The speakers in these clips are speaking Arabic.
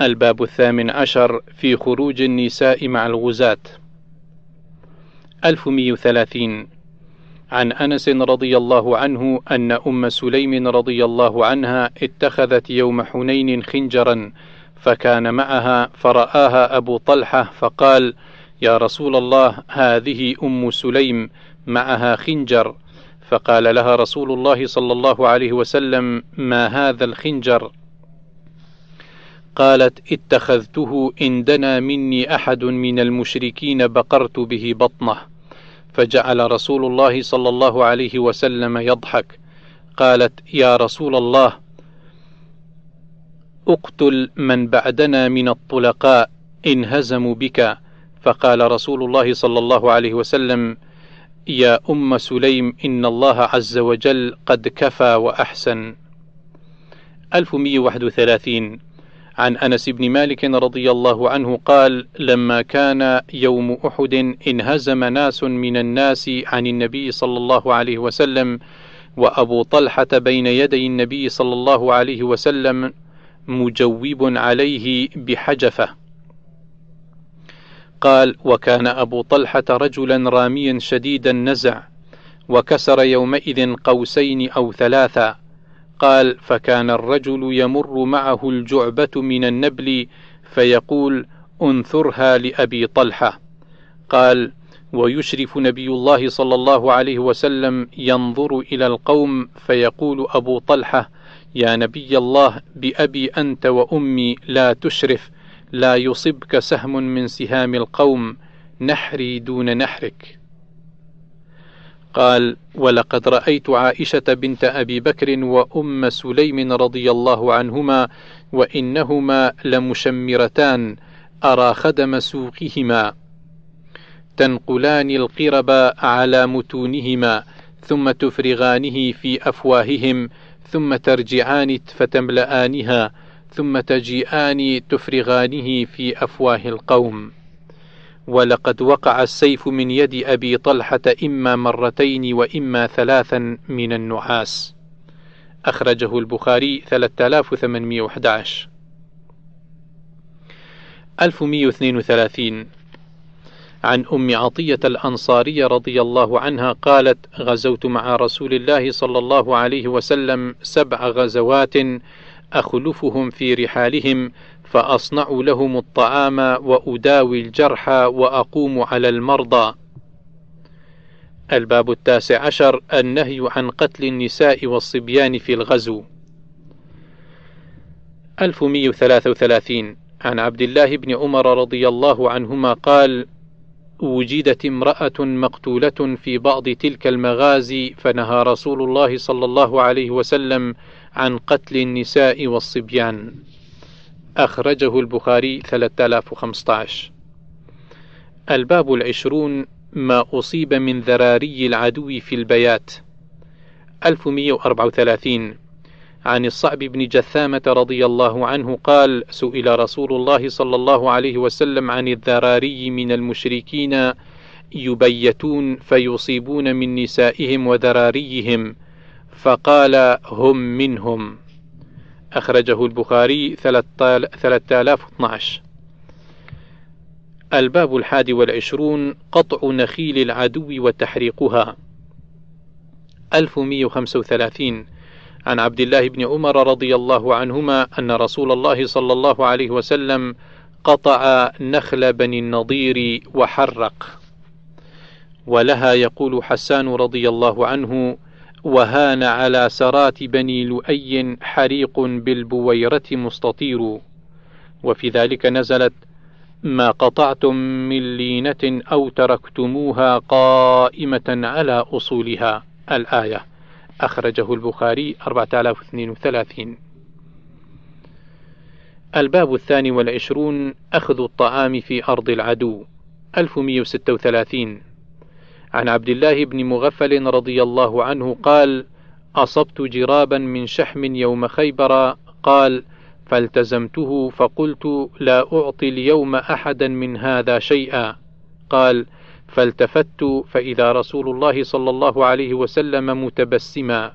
الباب الثامن عشر في خروج النساء مع الغزاة. 1130 عن أنس رضي الله عنه أن أم سليم رضي الله عنها اتخذت يوم حنين خنجرا فكان معها فرآها أبو طلحة فقال يا رسول الله هذه أم سليم معها خنجر. فقال لها رسول الله صلى الله عليه وسلم ما هذا الخنجر؟ قالت اتخذته إن دنا مني أحد من المشركين بقرت به بطنه. فجعل رسول الله صلى الله عليه وسلم يضحك. قالت يا رسول الله اقتل من بعدنا من الطلقاء إن هزموا بك. فقال رسول الله صلى الله عليه وسلم يا أم سليم إن الله عز وجل قد كفى وأحسن. 1131 عن أنس بن مالك رضي الله عنه قال لما كان يوم أحد انهزم ناس من الناس عن النبي صلى الله عليه وسلم وأبو طلحة بين يدي النبي صلى الله عليه وسلم مجوب عليه بحجفة. قال وكان أبو طلحة رجلا راميا شديد النزع وكسر يومئذ قوسين أو ثلاثا قال فكان الرجل يمر معه الجعبة من النبل فيقول انثرها لأبي طلحة. قال ويشرف نبي الله صلى الله عليه وسلم ينظر إلى القوم فيقول أبو طلحة يا نبي الله بأبي أنت وأمي لا تشرف لا يصبك سهم من سهام القوم نحري دون نحرك. قال ولقد رأيت عائشة بنت أبي بكر وأم سليم رضي الله عنهما وإنهما لمشمرتان أرى خدم سوقهما. تنقلان القرب على متونهما ثم تفرغانه في أفواههم ثم ترجعان فتملانها ثم تجيئان تفرغانه في أفواه القوم. ولقد وقع السيف من يد أبي طلحة إما مرتين وإما ثلاثا من النحاس أخرجه البخاري 3811 1132 عن أم عطية الأنصارية رضي الله عنها قالت: غزوت مع رسول الله صلى الله عليه وسلم سبع غزوات أخلفهم في رحالهم فأصنع لهم الطعام وأداوي الجرحى وأقوم على المرضى. الباب التاسع عشر النهي عن قتل النساء والصبيان في الغزو. 1133 عن عبد الله بن عمر رضي الله عنهما قال: وجدت امرأة مقتولة في بعض تلك المغازي فنهى رسول الله صلى الله عليه وسلم عن قتل النساء والصبيان. أخرجه البخاري 3015 الباب العشرون ما أصيب من ذراري العدو في البيات. 1134 عن الصعب بن جثامة رضي الله عنه قال: سئل رسول الله صلى الله عليه وسلم عن الذراري من المشركين يبيتون فيصيبون من نسائهم وذراريهم، فقال: هم منهم. أخرجه البخاري 3012 الباب الحادي والعشرون قطع نخيل العدو وتحريقها. 1135 عن عبد الله بن عمر رضي الله عنهما أن رسول الله صلى الله عليه وسلم قطع نخل بني النضير وحرق. ولها يقول حسان رضي الله عنه وهان على سرات بني لؤي حريق بالبويرة مستطير. وفي ذلك نزلت ما قطعتم من لينة أو تركتموها قائمة على أصولها. الآية. أخرجه البخاري 4032 الباب الثاني والعشرون أخذ الطعام في أرض العدو. 1136 عن عبد الله بن مغفل رضي الله عنه قال أصبت جرابا من شحم يوم خيبر. قال فالتزمته فقلت لا أعطي اليوم أحدا من هذا شيئا. قال فالتفت فإذا رسول الله صلى الله عليه وسلم متبسما.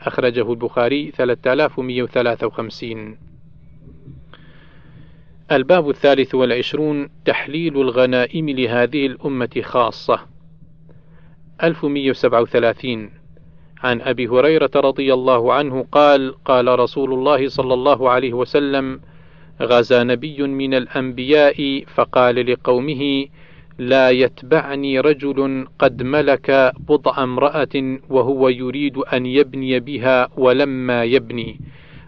أخرجه البخاري 3153 الباب الثالث والعشرون تحليل الغنائم لهذه الأمة خاصة. 1137 عن أبي هريرة رضي الله عنه قال قال رسول الله صلى الله عليه وسلم غزا نبي من الأنبياء فقال لقومه لا يتبعني رجل قد ملك بضع امرأة وهو يريد أن يبني بها ولما يبني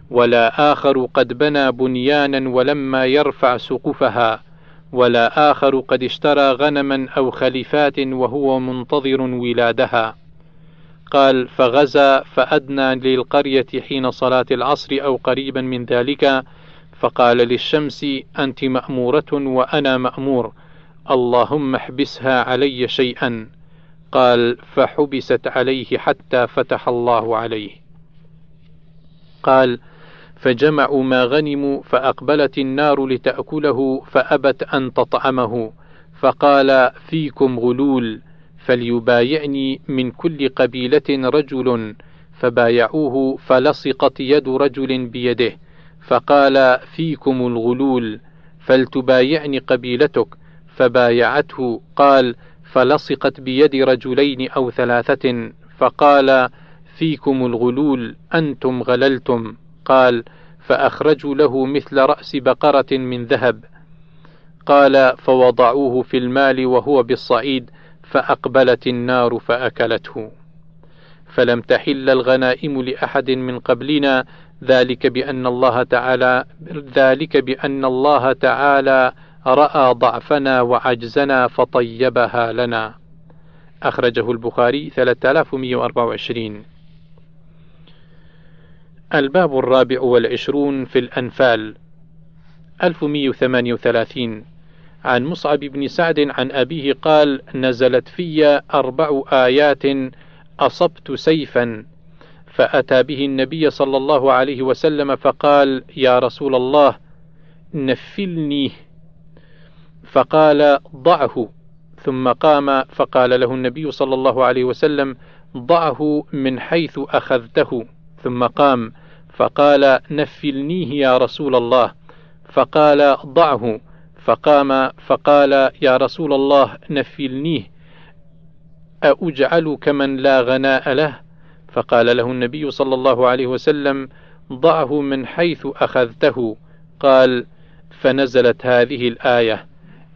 ولا آخر قد بنى بنيانا ولما يرفع سقفها ولا آخر قد اشترى غنما أو خليفات وهو منتظر ولادها. قال فغزا فأدنى للقرية حين صلاة العصر أو قريبا من ذلك. فقال للشمس أنت مأمورة وأنا مأمور. اللهم احبسها علي شيئا. قال فحبست عليه حتى فتح الله عليه. قال فجمعوا ما غنموا فأقبلت النار لتأكله فأبت أن تطعمه فقال فيكم غلول فليبايعني من كل قبيلة رجل فبايعوه فلصقت يد رجل بيده فقال فيكم الغلول فلتبايعني قبيلتك فبايعته قال فلصقت بيد رجلين أو ثلاثة فقال فيكم الغلول أنتم غللتم. قال فأخرجوا له مثل رأس بقرة من ذهب. قال فوضعوه في المال وهو بالصعيد فأقبلت النار فأكلته. فلم تحل الغنائم لأحد من قبلنا ذلك بأن الله تعالى ذلك بأن الله تعالى رأى ضعفنا وعجزنا فطيبها لنا. أخرجه البخاري 3124 الباب الرابع والعشرون في الأنفال. 1138 عن مصعب بن سعد عن أبيه قال نزلت في أربع آيات أصبت سيفا. فأتى به النبي صلى الله عليه وسلم فقال يا رسول الله نفلني. فقال ضعه. ثم قام فقال له النبي صلى الله عليه وسلم ضعه من حيث أخذته. ثم قام فقال نفلنيه يا رسول الله. فقال ضعه. فقام فقال يا رسول الله نفلنيه. أأجعل كمن لا غناء له؟ فقال له النبي صلى الله عليه وسلم ضعه من حيث أخذته. قال فنزلت هذه الآية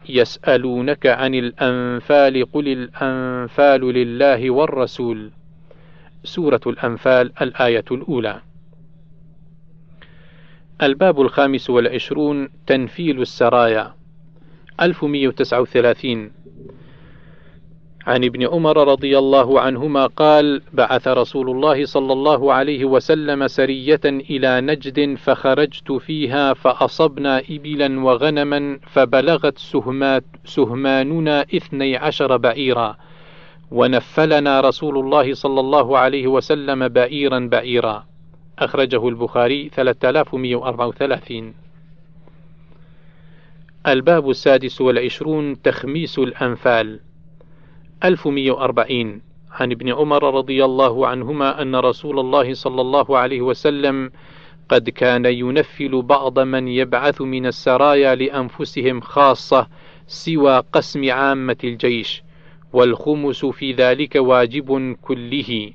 يسألونك عن الأنفال قل الأنفال لله والرسول. سورة الأنفال الآية الأولى. الباب الخامس والعشرون تنفيل السرايا. 1139 عن ابن عمر رضي الله عنهما قال بعث رسول الله صلى الله عليه وسلم سرية إلى نجد فخرجت فيها فأصبنا إبلا وغنما فبلغت سهمات سهماننا اثني عشر بعيرا. ونفلنا رسول الله صلى الله عليه وسلم بعيرا بعيرا. أخرجه البخاري 3134 الباب السادس والعشرون تخميس الأنفال. 1140 عن ابن عمر رضي الله عنهما أن رسول الله صلى الله عليه وسلم قد كان ينفل بعض من يبعث من السرايا لأنفسهم خاصة سوى قسم عامة الجيش والخمس في ذلك واجب كله.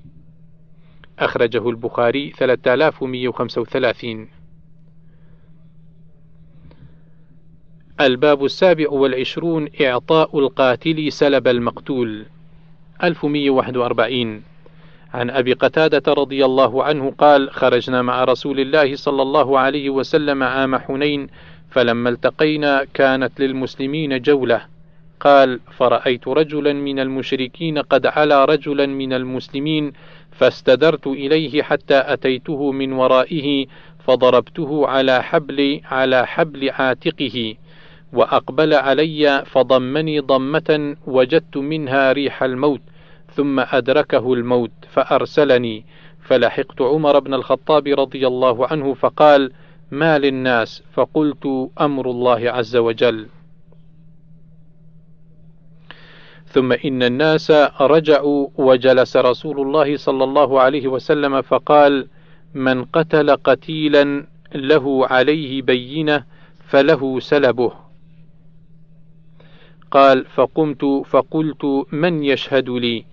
أخرجه البخاري 3135 الباب السابع والعشرون إعطاء القاتل سلب المقتول. 1141 عن أبي قتادة رضي الله عنه قال خرجنا مع رسول الله صلى الله عليه وسلم عام حنين فلما التقينا كانت للمسلمين جولة. قال فرأيت رجلا من المشركين قد علا رجلا من المسلمين فاستدرت إليه حتى أتيته من ورائه فضربته على حبل على حبل عاتقه وأقبل علي فضمني ضمة وجدت منها ريح الموت ثم أدركه الموت فأرسلني. فلحقت عمر بن الخطاب رضي الله عنه فقال ما للناس؟ فقلت أمر الله عز وجل. ثم إن الناس رجعوا وجلس رسول الله صلى الله عليه وسلم فقال من قتل قتيلا له عليه بينة فله سلبه. قال فقمت فقلت من يشهد لي؟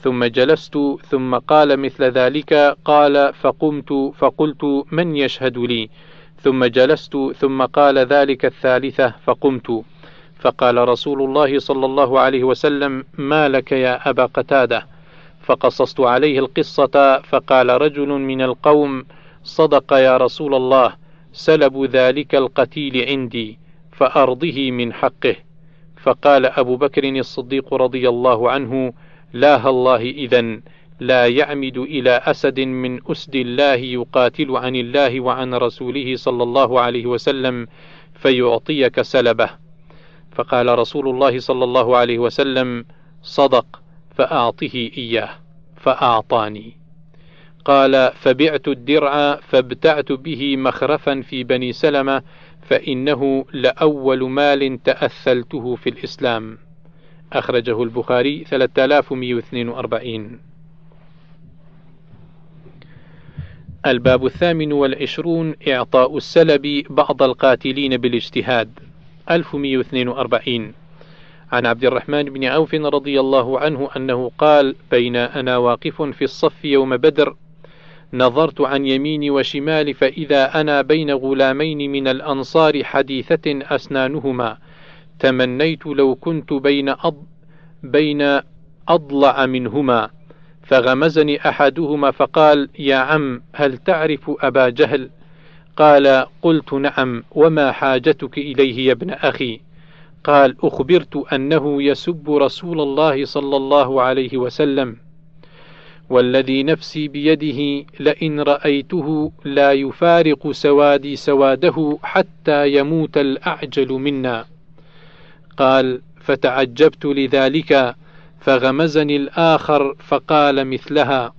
ثم جلست ثم قال مثل ذلك قال فقمت فقلت من يشهد لي؟ ثم جلست ثم قال ذلك الثالثة فقمت. فقال رسول الله صلى الله عليه وسلم ما لك يا أبا قتادة؟ فقصصت عليه القصة فقال رجل من القوم صدق يا رسول الله سلب ذلك القتيل عندي فأرضه من حقه. فقال أبو بكر الصديق رضي الله عنه لا الله إذا لا يعمد إلى أسد من أسد الله يقاتل عن الله وعن رسوله صلى الله عليه وسلم فيعطيك سلبه. فقال رسول الله صلى الله عليه وسلم صدق فأعطه إياه فأعطاني. قال فبعت الدرع فابتعت به مخرفا في بني سلمة فإنه لأول مال تأثلته في الإسلام. أخرجه البخاري 3142 الباب الثامن والعشرون إعطاء السلب بعض القاتلين بالاجتهاد. 1142 عن عبد الرحمن بن عوف رضي الله عنه أنه قال بين أنا واقف في الصف يوم بدر نظرت عن يميني وشمالي فإذا أنا بين غلامين من الأنصار حديثة أسنانهما. تمنيت لو كنت بين أض بين أضلع منهما. فغمزني أحدهما فقال يا عم هل تعرف أبا جهل؟ قال قلت نعم وما حاجتك إليه يا ابن أخي؟ قال أخبرت أنه يسب رسول الله صلى الله عليه وسلم. والذي نفسي بيده لئن رأيته لا يفارق سوادي سواده حتى يموت الأعجل منا. قال فتعجبت لذلك فغمزني الآخر فقال مثلها.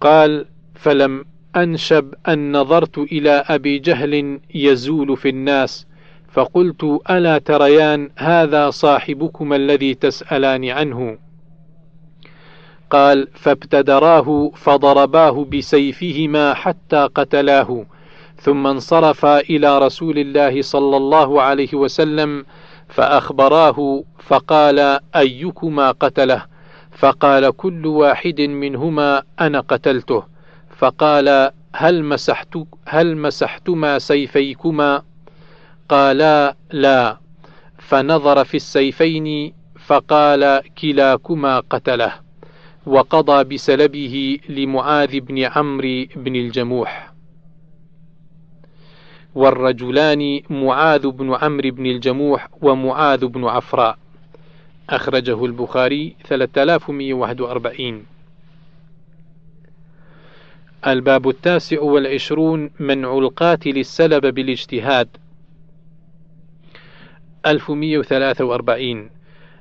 قال فلم أنشب أن نظرت إلى أبي جهل يزول في الناس فقلت ألا تريان هذا صاحبكما الذي تسألان عنه؟ قال فابتدراه فضرباه بسيفهما حتى قتلاه ثم انصرفا إلى رسول الله صلى الله عليه وسلم فأخبراه فقال أيكما قتله؟ فقال كل واحد منهما أنا قتلته. فقال هل مسحت هل مسحتما سيفيكما؟ قالا لا. فنظر في السيفين فقال كلاكما قتله. وقضى بسلبه لمعاذ بن عمرو بن الجموح. والرجلان معاذ بن عمرو بن الجموح ومعاذ بن عفراء. أخرجه البخاري 3141 الباب التاسع والعشرون منع القاتل السلب بالاجتهاد. 1143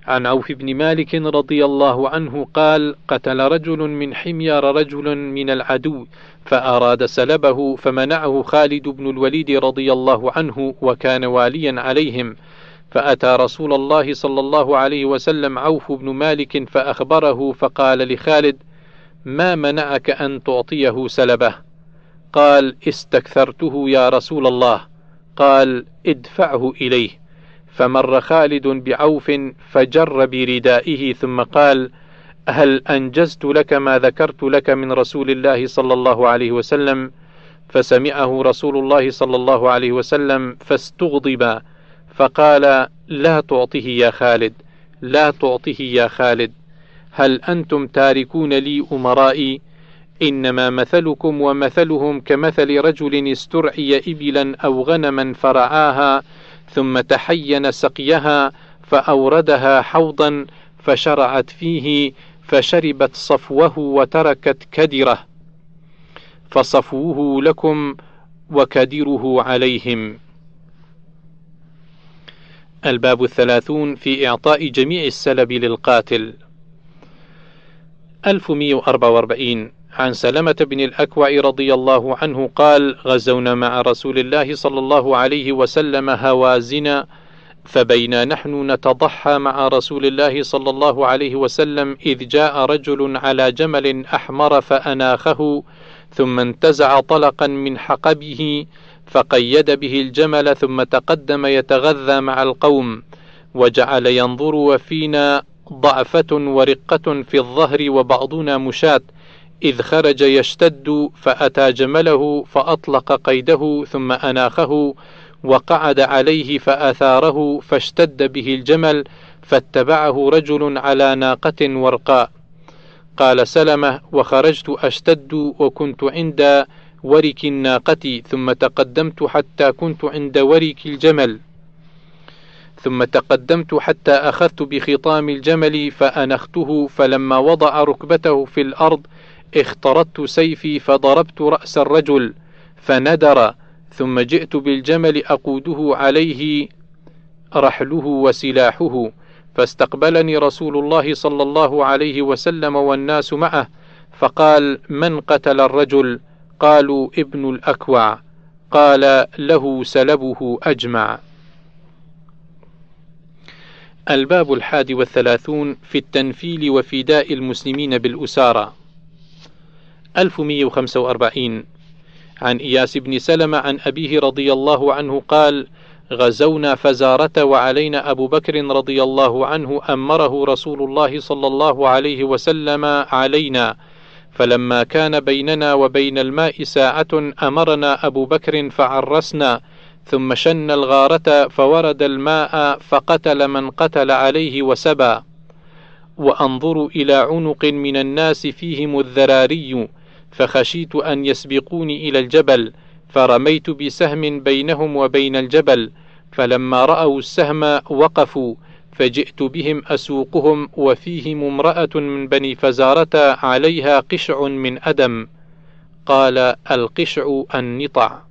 عن عوف بن مالك رضي الله عنه قال قتل رجل من حمير رجل من العدو فأراد سلبه فمنعه خالد بن الوليد رضي الله عنه وكان واليا عليهم. فأتى رسول الله صلى الله عليه وسلم عوف بن مالك فأخبره فقال لخالد ما منعك أن تعطيه سلبه؟ قال استكثرته يا رسول الله. قال ادفعه إليه. فمر خالد بعوف فجر بردائه ثم قال هل أنجزت لك ما ذكرت لك من رسول الله صلى الله عليه وسلم؟ فسمعه رسول الله صلى الله عليه وسلم فاستغضب فقال لا تعطه يا خالد لا تعطه يا خالد. هل أنتم تاركون لي أمرائي؟ إنما مثلكم ومثلهم كمثل رجل استرعي إبلا أو غنما فرعاها ثم تحين سقيها فأوردها حوضا فشرعت فيه فشربت صفوه وتركت كدره. فصفوه لكم وكدره عليهم. الباب الثلاثون في إعطاء جميع السلب للقاتل. 1144 عن سلمة بن الأكوع رضي الله عنه قال: غزونا مع رسول الله صلى الله عليه وسلم هوازنا فبينا نحن نتضحى مع رسول الله صلى الله عليه وسلم إذ جاء رجل على جمل أحمر فأناخه ثم انتزع طلقا من حقبه فقيد به الجمل ثم تقدم يتغذى مع القوم وجعل ينظر وفينا ضعفة ورقة في الظهر وبعضنا مشاة إذ خرج يشتد فأتى جمله فأطلق قيده ثم أناخه وقعد عليه فأثاره فاشتد به الجمل فاتبعه رجل على ناقة ورقاء. قال سلمة وخرجت أشتد وكنت عند ورك الناقة ثم تقدمت حتى كنت عند ورك الجمل. ثم تقدمت حتى أخذت بخطام الجمل فأنخته فلما وضع ركبته في الأرض اخترطت سيفي فضربت رأس الرجل فندر ثم جئت بالجمل أقوده عليه رحله وسلاحه فاستقبلني رسول الله صلى الله عليه وسلم والناس معه فقال من قتل الرجل؟ قالوا ابن الأكوع. قال له سلبه أجمع. الباب الحادي والثلاثون في التنفيل وفداء المسلمين بالأسارة 1145 عن إياس بن سلمة عن أبيه رضي الله عنه قال غزونا فزارة وعلينا أبو بكر رضي الله عنه أمره رسول الله صلى الله عليه وسلم علينا فلما كان بيننا وبين الماء ساعة أمرنا أبو بكر فعرسنا ثم شن الغارة فورد الماء فقتل من قتل عليه وسبى. وأنظر إلى عنق من الناس فيهم الذراري فخشيت أن يسبقوني إلى الجبل فرميت بسهم بينهم وبين الجبل فلما رأوا السهم وقفوا فجئت بهم أسوقهم وفيهم امرأة من بني فزارة عليها قشع من أدم. قال القشع النطع.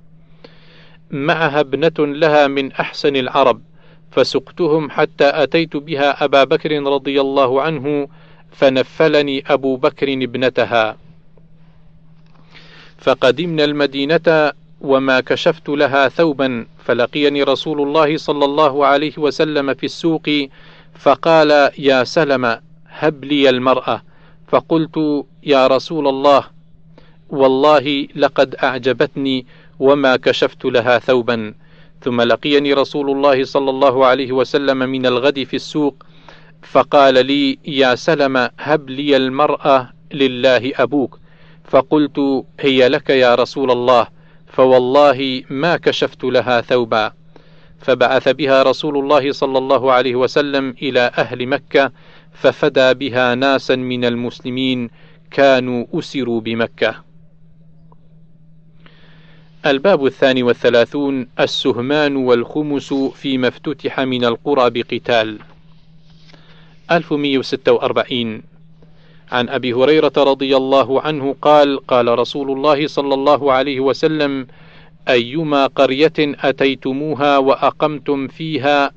معها ابنة لها من أحسن العرب فسقتهم حتى أتيت بها أبا بكر رضي الله عنه فنفلني أبو بكر ابنتها. فقدمنا المدينة وما كشفت لها ثوبا فلقيني رسول الله صلى الله عليه وسلم في السوق فقال يا سلم هب لي المرأة. فقلت يا رسول الله والله لقد أعجبتني وما كشفت لها ثوبا. ثم لقيني رسول الله صلى الله عليه وسلم من الغد في السوق فقال لي يا سلم هب لي المرأة لله أبوك. فقلت هي لك يا رسول الله. فوالله ما كشفت لها ثوبا. فبعث بها رسول الله صلى الله عليه وسلم إلى أهل مكة ففدى بها ناسا من المسلمين كانوا أسروا بمكة. الباب الثاني والثلاثون السهمان والخمس فيما افتتح من القرى بقتال. 1146 عن أبي هريرة رضي الله عنه قال قال رسول الله صلى الله عليه وسلم أيما قرية أتيتموها وأقمتم فيها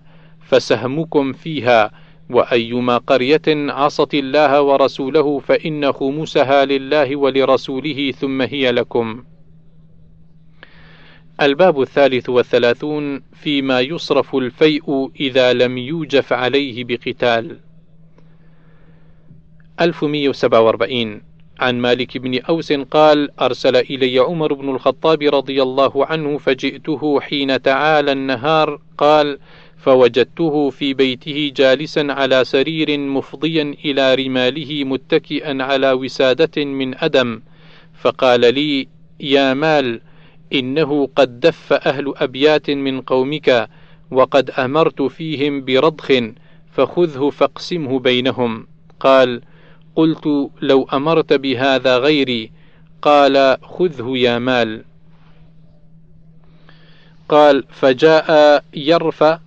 فسهمكم فيها وأيما قرية عصت الله ورسوله فإن خمسها لله ولرسوله ثم هي لكم. الباب الثالث والثلاثون فيما يصرف الفيء إذا لم يوجف عليه بقتال. 1147 عن مالك بن أوس قال أرسل إلي عمر بن الخطاب رضي الله عنه فجئته حين تعالى النهار قال فوجدته في بيته جالسا على سرير مفضيا إلى رماله متكئا على وسادة من أدم. فقال لي يا مال إنه قد دف أهل أبيات من قومك وقد أمرت فيهم برضخ فخذه فاقسمه بينهم. قال قلت لو أمرت بهذا غيري قال خذه يا مال. قال فجاء يرفع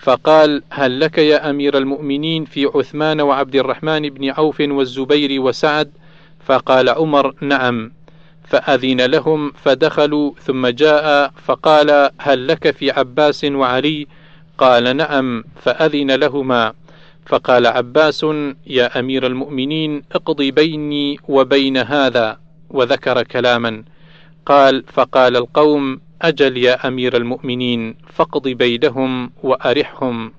فقال هل لك يا أمير المؤمنين في عثمان وعبد الرحمن بن عوف والزبير وسعد؟ فقال عمر نعم. فأذن لهم فدخلوا ثم جاء فقال هل لك في عباس وعلي؟ قال نعم فأذن لهما. فقال عباس يا أمير المؤمنين اقضي بيني وبين هذا. وذكر كلاما. قال فقال القوم أجل يا أمير المؤمنين فاقض بينهم وأرحهم.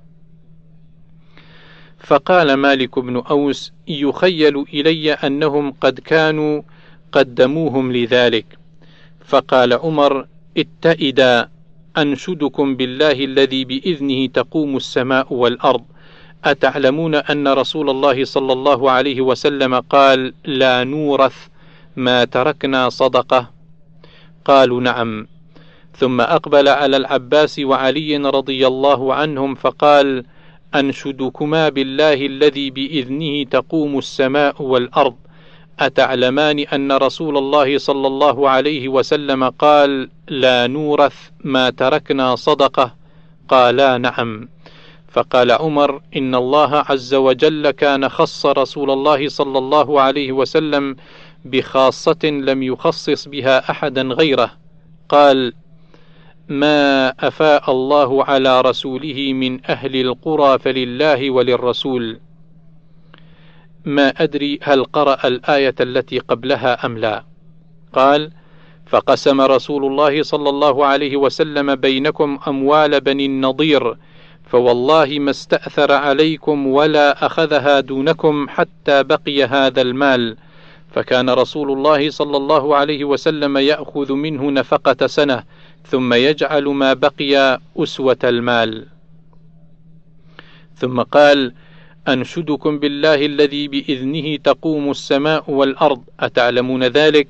فقال مالك بن أوس يخيل إلي أنهم قد كانوا قدموهم لذلك. فقال عمر اتئدا أنشدكم بالله الذي بإذنه تقوم السماء والأرض. أتعلمون أن رسول الله صلى الله عليه وسلم قال لا نورث ما تركنا صدقة؟ قالوا نعم. ثم أقبل على العباس وعلي رضي الله عنهم فقال أنشدكما بالله الذي بإذنه تقوم السماء والأرض. أتعلمان أن رسول الله صلى الله عليه وسلم قال لا نورث ما تركنا صدقة. قالا نعم. فقال عمر إن الله عز وجل كان خص رسول الله صلى الله عليه وسلم بخاصة لم يخصص بها أحدا غيره. قال ما أفاء الله على رسوله من أهل القرى فلله وللرسول. ما أدري هل قرأ الآية التي قبلها أم لا. قال فقسم رسول الله صلى الله عليه وسلم بينكم أموال بني النضير فوالله ما استأثر عليكم ولا أخذها دونكم حتى بقي هذا المال. فكان رسول الله صلى الله عليه وسلم يأخذ منه نفقة سنة ثم يجعل ما بقي أسوة المال. ثم قال أنشدكم بالله الذي بإذنه تقوم السماء والأرض أتعلمون ذلك؟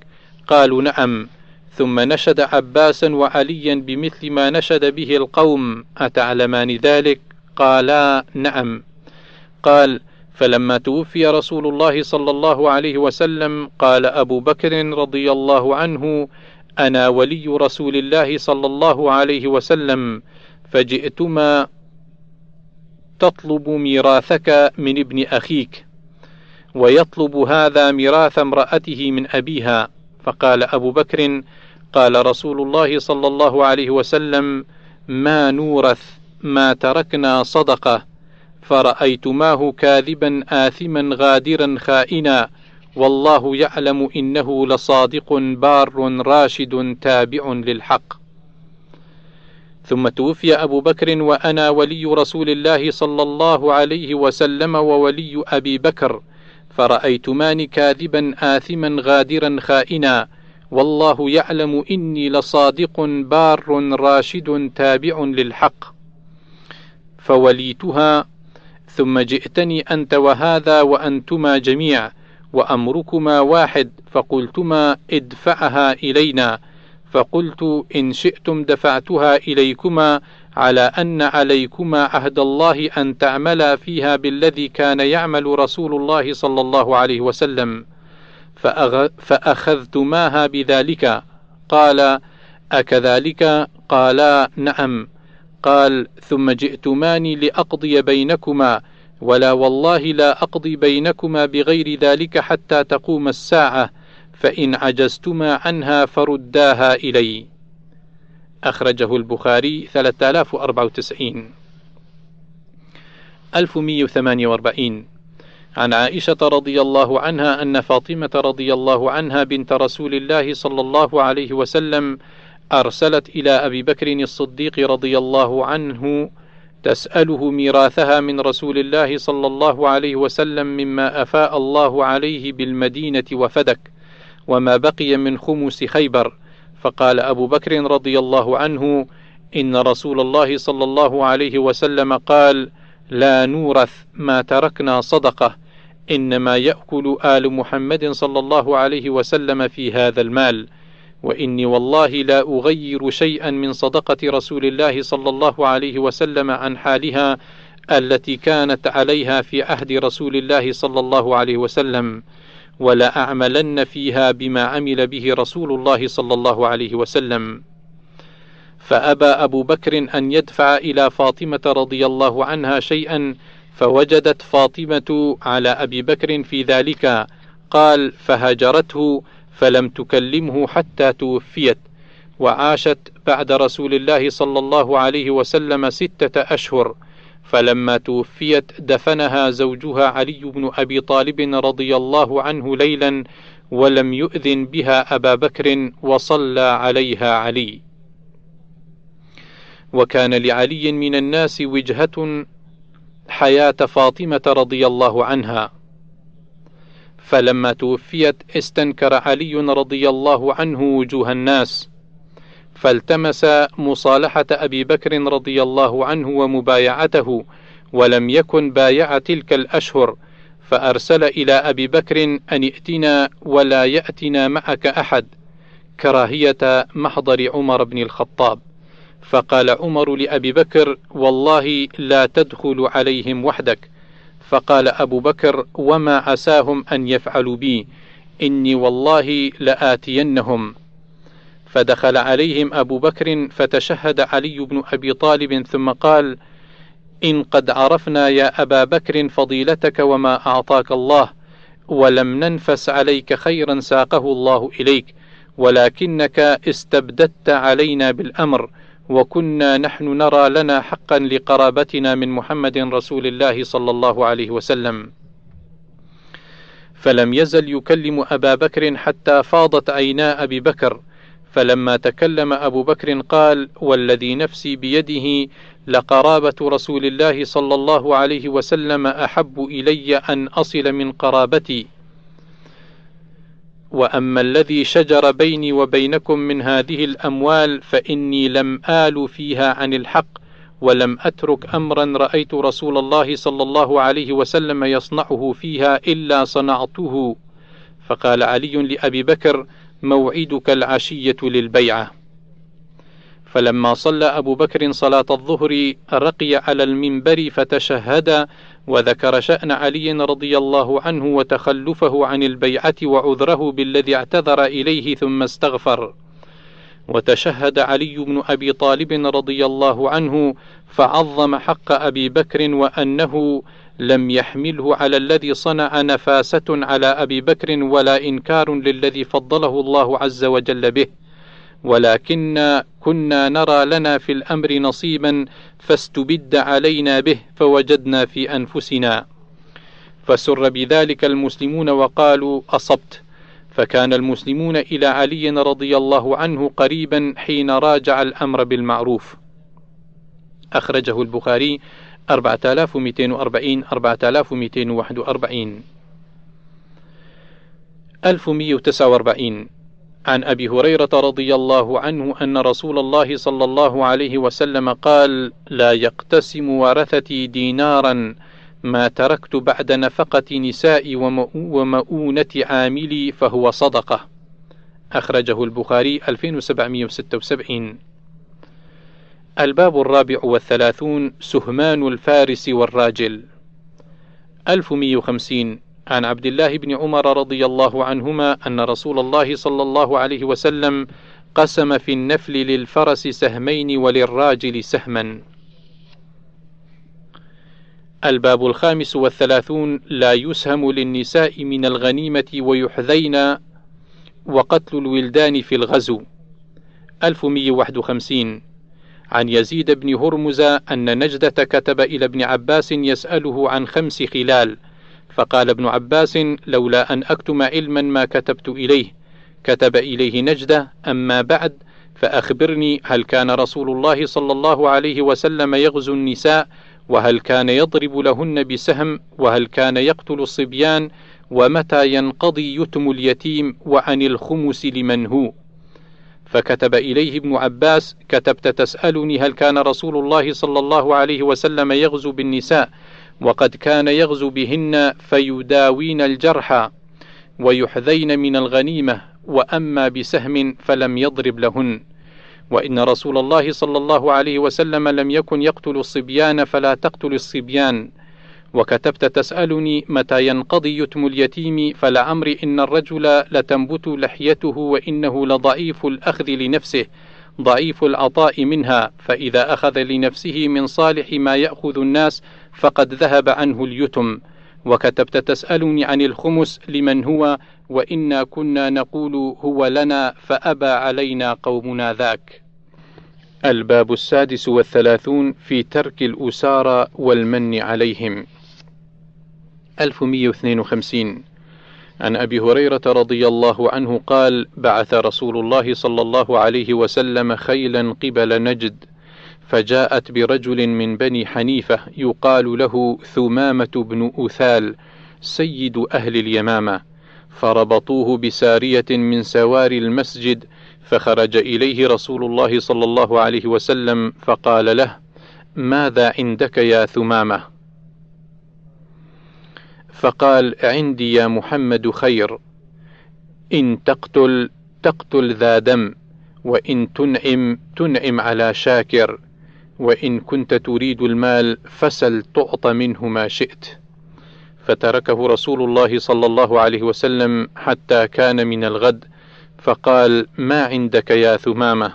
قالوا نعم. ثم نشد عباسا وعليا بمثل ما نشد به القوم أتعلمان ذلك؟ قالا نعم. قال فلما توفي رسول الله صلى الله عليه وسلم قال أبو بكر رضي الله عنه أنا ولي رسول الله صلى الله عليه وسلم فجئتما تطلب ميراثك من ابن أخيك ويطلب هذا ميراث امرأته من أبيها. فقال أبو بكر قال رسول الله صلى الله عليه وسلم ما نورث ما تركنا صدقة فرأيتماه كاذبا آثما غادرا خائنا والله يعلم إنه لصادق بار راشد تابع للحق. ثم توفي أبو بكر وأنا ولي رسول الله صلى الله عليه وسلم وولي أبي بكر فرأيتمان كاذبا آثما غادرا خائنا. والله يعلم إني لصادق بار راشد تابع للحق. فوليتها ثم جئتني أنت وهذا وأنتما جميع وأمركما واحد فقلتما ادفعها إلينا. فقلت إن شئتم دفعتها إليكما على أن عليكما عهد الله أن تعملا فيها بالذي كان يعمل رسول الله صلى الله عليه وسلم. فأخذتماها بذلك. قال أكذلك؟ قالا نعم. قال ثم جئتماني لأقضي بينكما ولا والله لا أقضي بينكما بغير ذلك حتى تقوم الساعة. فإن عجزتما عنها فرداها إلي. أخرجه البخاري 3094 1148 عن عائشة رضي الله عنها أن فاطمة رضي الله عنها بنت رسول الله صلى الله عليه وسلم أرسلت إلى أبي بكر الصديق رضي الله عنه تسأله ميراثها من رسول الله صلى الله عليه وسلم مما أفاء الله عليه بالمدينة وفدك. وما بقي من خمس خيبر. فقال أبو بكر رضي الله عنه إن رسول الله صلى الله عليه وسلم قال لا نورث ما تركنا صدقة إنما يأكل آل محمد صلى الله عليه وسلم في هذا المال. وإني والله لا أغير شيئا من صدقة رسول الله صلى الله عليه وسلم عن حالها التي كانت عليها في عهد رسول الله صلى الله عليه وسلم. ولا أعملن فيها بما عمل به رسول الله صلى الله عليه وسلم. فأبى أبو بكر أن يدفع إلى فاطمة رضي الله عنها شيئا فوجدت فاطمة على أبي بكر في ذلك. قال فهجرته فلم تكلمه حتى توفيت وعاشت بعد رسول الله صلى الله عليه وسلم ستة أشهر. فلما توفيت دفنها زوجها علي بن أبي طالب رضي الله عنه ليلا ولم يؤذن بها أبا بكر وصلى عليها علي. وكان لعلي من الناس وجهة حياة فاطمة رضي الله عنها. فلما توفيت استنكر علي رضي الله عنه وجوه الناس. فالتمس مصالحة أبي بكر رضي الله عنه ومبايعته ولم يكن بايع تلك الأشهر فأرسل إلى أبي بكر أن ائتنا ولا يأتنا معك أحد كراهية محضر عمر بن الخطاب. فقال عمر لأبي بكر والله لا تدخل عليهم وحدك. فقال أبو بكر وما عساهم أن يفعلوا بي إني والله لآتينهم. فدخل عليهم أبو بكر فتشهد علي بن أبي طالب ثم قال إن قد عرفنا يا أبا بكر فضيلتك وما أعطاك الله ولم ننفس عليك خيرا ساقه الله إليك ولكنك استبددت علينا بالأمر وكنا نحن نرى لنا حقا لقرابتنا من محمد رسول الله صلى الله عليه وسلم. فلم يزل يكلم أبا بكر حتى فاضت عينا أبي بكر فلما تكلم أبو بكر قال والذي نفسي بيده لقرابة رسول الله صلى الله عليه وسلم أحب إلي أن أصل من قرابتي. وأما الذي شجر بيني وبينكم من هذه الأموال فإني لم آل فيها عن الحق ولم أترك أمرا رأيت رسول الله صلى الله عليه وسلم يصنعه فيها إلا صنعته. فقال علي لأبي بكر موعدك العشية للبيعة. فلما صلى أبو بكر صلاة الظهر رقي على المنبر فتشهد وذكر شأن علي رضي الله عنه وتخلفه عن البيعة وعذره بالذي اعتذر إليه ثم استغفر. وتشهد علي بن أبي طالب رضي الله عنه فعظم حق أبي بكر وأنه لم يحمله على الذي صنع نفاسة على أبي بكر ولا إنكار للذي فضله الله عز وجل به. ولكن كنا نرى لنا في الأمر نصيبا فاستبد علينا به فوجدنا في أنفسنا. فسر بذلك المسلمون وقالوا أصبت. فكان المسلمون إلى علي رضي الله عنه قريبا حين راجع الأمر بالمعروف. أخرجه البخاري 4240 4241 1149 عن أبي هريرة رضي الله عنه أن رسول الله صلى الله عليه وسلم قال لا يقتسم ورثتي دينارا ما تركت بعد نفقة نسائي ومؤونة عاملي فهو صدقة أخرجه البخاري 2776 الباب الرابع والثلاثون سهمان الفارس والراجل 1150 عن عبد الله بن عمر رضي الله عنهما أن رسول الله صلى الله عليه وسلم قسم في النفل للفرس سهمين وللراجل سهما. الباب الخامس والثلاثون لا يسهم للنساء من الغنيمة ويحذين وقتل الولدان في الغزو. 1151 عن يزيد بن هرمز أن نجدة كتب إلى ابن عباس يسأله عن خمس خلال فقال ابن عباس لولا أن أكتم علما ما كتبت إليه كتب إليه نجدة أما بعد فأخبرني هل كان رسول الله صلى الله عليه وسلم يغزو النساء وهل كان يضرب لهن بسهم وهل كان يقتل الصبيان ومتى ينقضي يتم اليتيم وعن الخمس لمن هو؟ فكتب إليه ابن عباس كتبت تسألني هل كان رسول الله صلى الله عليه وسلم يغزو بالنساء وقد كان يغزو بهن فيداوين الجرحى ويحذين من الغنيمة وأما بسهم فلم يضرب لهن. وإن رسول الله صلى الله عليه وسلم لم يكن يقتل الصبيان فلا تقتل الصبيان. وكتبت تسألني متى ينقضي يتم اليتيم فلعمر إن الرجل لتنبت لحيته وإنه لضعيف الأخذ لنفسه ضعيف العطاء منها فإذا أخذ لنفسه من صالح ما يأخذ الناس فقد ذهب عنه اليتم. وكتبت تسألني عن الخمس لمن هو وإنا كنا نقول هو لنا فأبى علينا قومنا ذاك. الباب السادس والثلاثون في ترك الأسارى والمن عليهم. 1152 عن أبي هريرة رضي الله عنه قال بعث رسول الله صلى الله عليه وسلم خيلا قبل نجد فجاءت برجل من بني حنيفة يقال له ثمامة بن أثال سيد أهل اليمامة. فربطوه بسارية من سوار المسجد فخرج إليه رسول الله صلى الله عليه وسلم فقال له ماذا عندك يا ثمامة؟ فقال عندي يا محمد خير. إن تقتل تقتل ذا دم وإن تنعم تنعم على شاكر. وإن كنت تريد المال فسل تعط منه ما شئت. فتركه رسول الله صلى الله عليه وسلم حتى كان من الغد فقال ما عندك يا ثمامة؟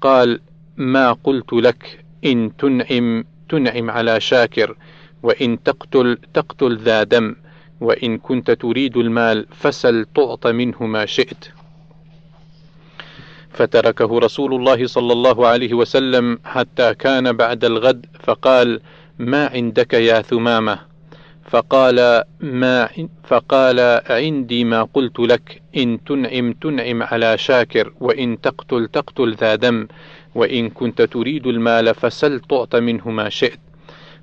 قال ما قلت لك إن تنعم تنعم على شاكر. وإن تقتل تقتل ذا دم وإن كنت تريد المال فسل تعط منه ما شئت. فتركه رسول الله صلى الله عليه وسلم حتى كان بعد الغد فقال ما عندك يا ثمامة؟ فقال ما فقال عندي ما قلت لك إن تنعم تنعم على شاكر وإن تقتل تقتل ذا دم وإن كنت تريد المال فسل تعط منه ما شئت.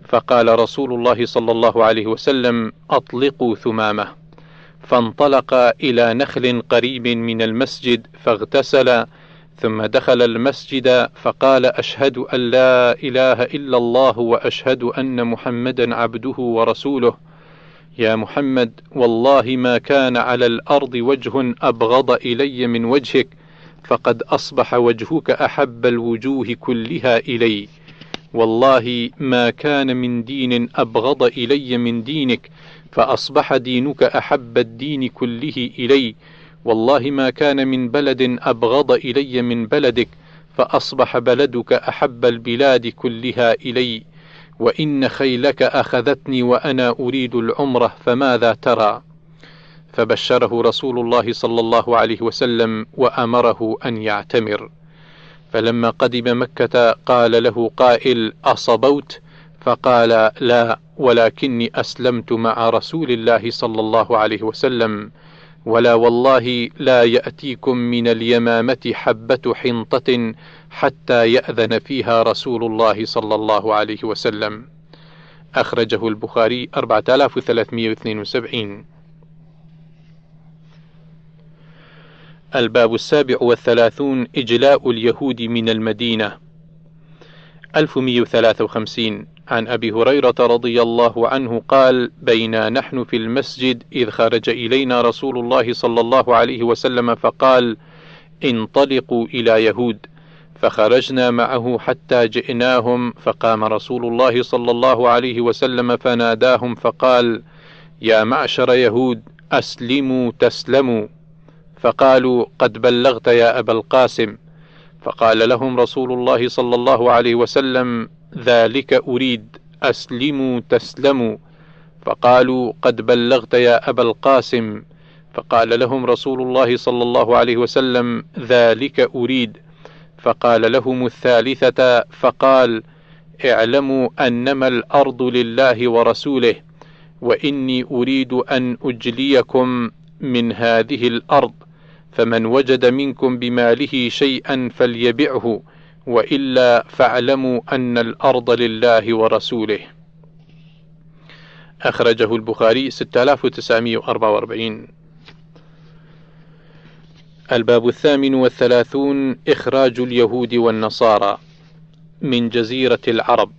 فقال رسول الله صلى الله عليه وسلم أطلقوا ثمامة. فانطلق إلى نخل قريب من المسجد فاغتسل ثم دخل المسجد فقال أشهد أن لا إله إلا الله وأشهد أن محمدا عبده ورسوله. يا محمد والله ما كان على الأرض وجه أبغض إلي من وجهك فقد أصبح وجهك أحب الوجوه كلها إلي والله ما كان من دين أبغض إلي من دينك فأصبح دينك أحب الدين كله إلي. والله ما كان من بلد أبغض إلي من بلدك فأصبح بلدك أحب البلاد كلها إلي. وإن خيلك أخذتني وأنا أريد العمرة فماذا ترى؟ فبشره رسول الله صلى الله عليه وسلم وأمره أن يعتمر. فلما قدم مكة قال له قائل أصبوت؟ فقال لا ولكني أسلمت مع رسول الله صلى الله عليه وسلم ولا والله لا يأتيكم من اليمامة حبة حنطة حتى يأذن فيها رسول الله صلى الله عليه وسلم. أخرجه البخاري 4372 الباب السابع والثلاثون إجلاء اليهود من المدينة. 1153 عن أبي هريرة رضي الله عنه قال بينا نحن في المسجد إذ خرج إلينا رسول الله صلى الله عليه وسلم فقال انطلقوا إلى يهود فخرجنا معه حتى جئناهم فقام رسول الله صلى الله عليه وسلم فناداهم فقال يا معشر يهود أسلموا تسلموا فقالوا قد بلغت يا أبا القاسم. فقال لهم رسول الله صلى الله عليه وسلم ذلك أريد أسلموا تسلموا. فقالوا قد بلغت يا أبا القاسم. فقال لهم رسول الله صلى الله عليه وسلم ذلك أريد. فقال لهم الثالثة فقال اعلموا أنما الأرض لله ورسوله وإني أريد أن أجليكم من هذه الأرض. فمن وجد منكم بماله شيئا فليبعه وإلا فاعلموا أن الأرض لله ورسوله. أخرجه البخاري 6944 الباب الثامن والثلاثون إخراج اليهود والنصارى من جزيرة العرب.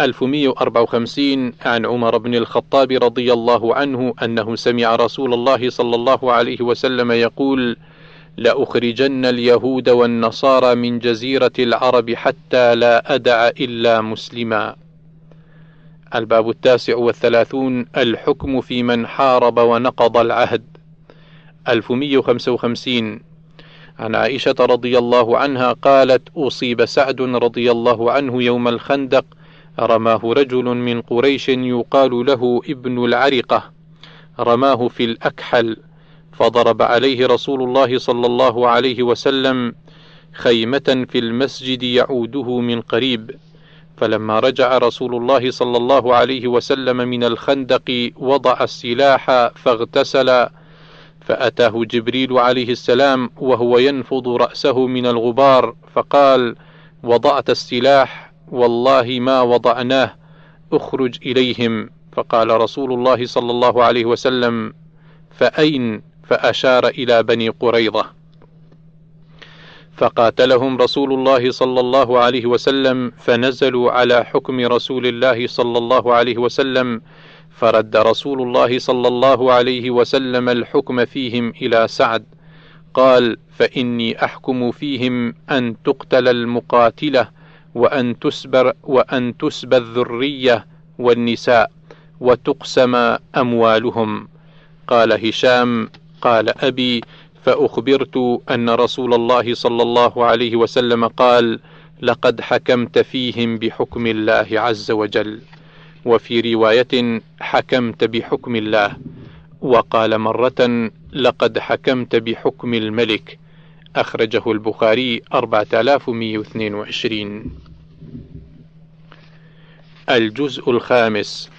1154 عن عمر بن الخطاب رضي الله عنه أنه سمع رسول الله صلى الله عليه وسلم يقول: لأخرجن اليهود والنصارى من جزيرة العرب حتى لا أدع إلا مسلما. الباب التاسع والثلاثون الحكم في من حارب ونقض العهد. 1155 عن عائشة رضي الله عنها قالت: أصيب سعد رضي الله عنه يوم الخندق رماه رجل من قريش يقال له ابن العرقة. رماه في الأكحل. فضرب عليه رسول الله صلى الله عليه وسلم خيمة في المسجد يعوده من قريب. فلما رجع رسول الله صلى الله عليه وسلم من الخندق وضع السلاح فاغتسل فأتاه جبريل عليه السلام وهو ينفض رأسه من الغبار فقال وضعت السلاح والله ما وضعناه اخرج إليهم. فقال رسول الله صلى الله عليه وسلم فأين؟ فأشار إلى بني قريظة. فقاتلهم رسول الله صلى الله عليه وسلم فنزلوا على حكم رسول الله صلى الله عليه وسلم. فرد رسول الله صلى الله عليه وسلم الحكم فيهم إلى سعد. قال فإني أحكم فيهم أن تقتل المقاتلة وأن تسبر وأن تسبى الذرية والنساء وتقسم أموالهم. قال هشام قال أبي فأخبرت أن رسول الله صلى الله عليه وسلم قال لقد حكمت فيهم بحكم الله عز وجل وفي رواية حكمت بحكم الله وقال مرة لقد حكمت بحكم الملك أخرجه البخاري 4122 الجزء الخامس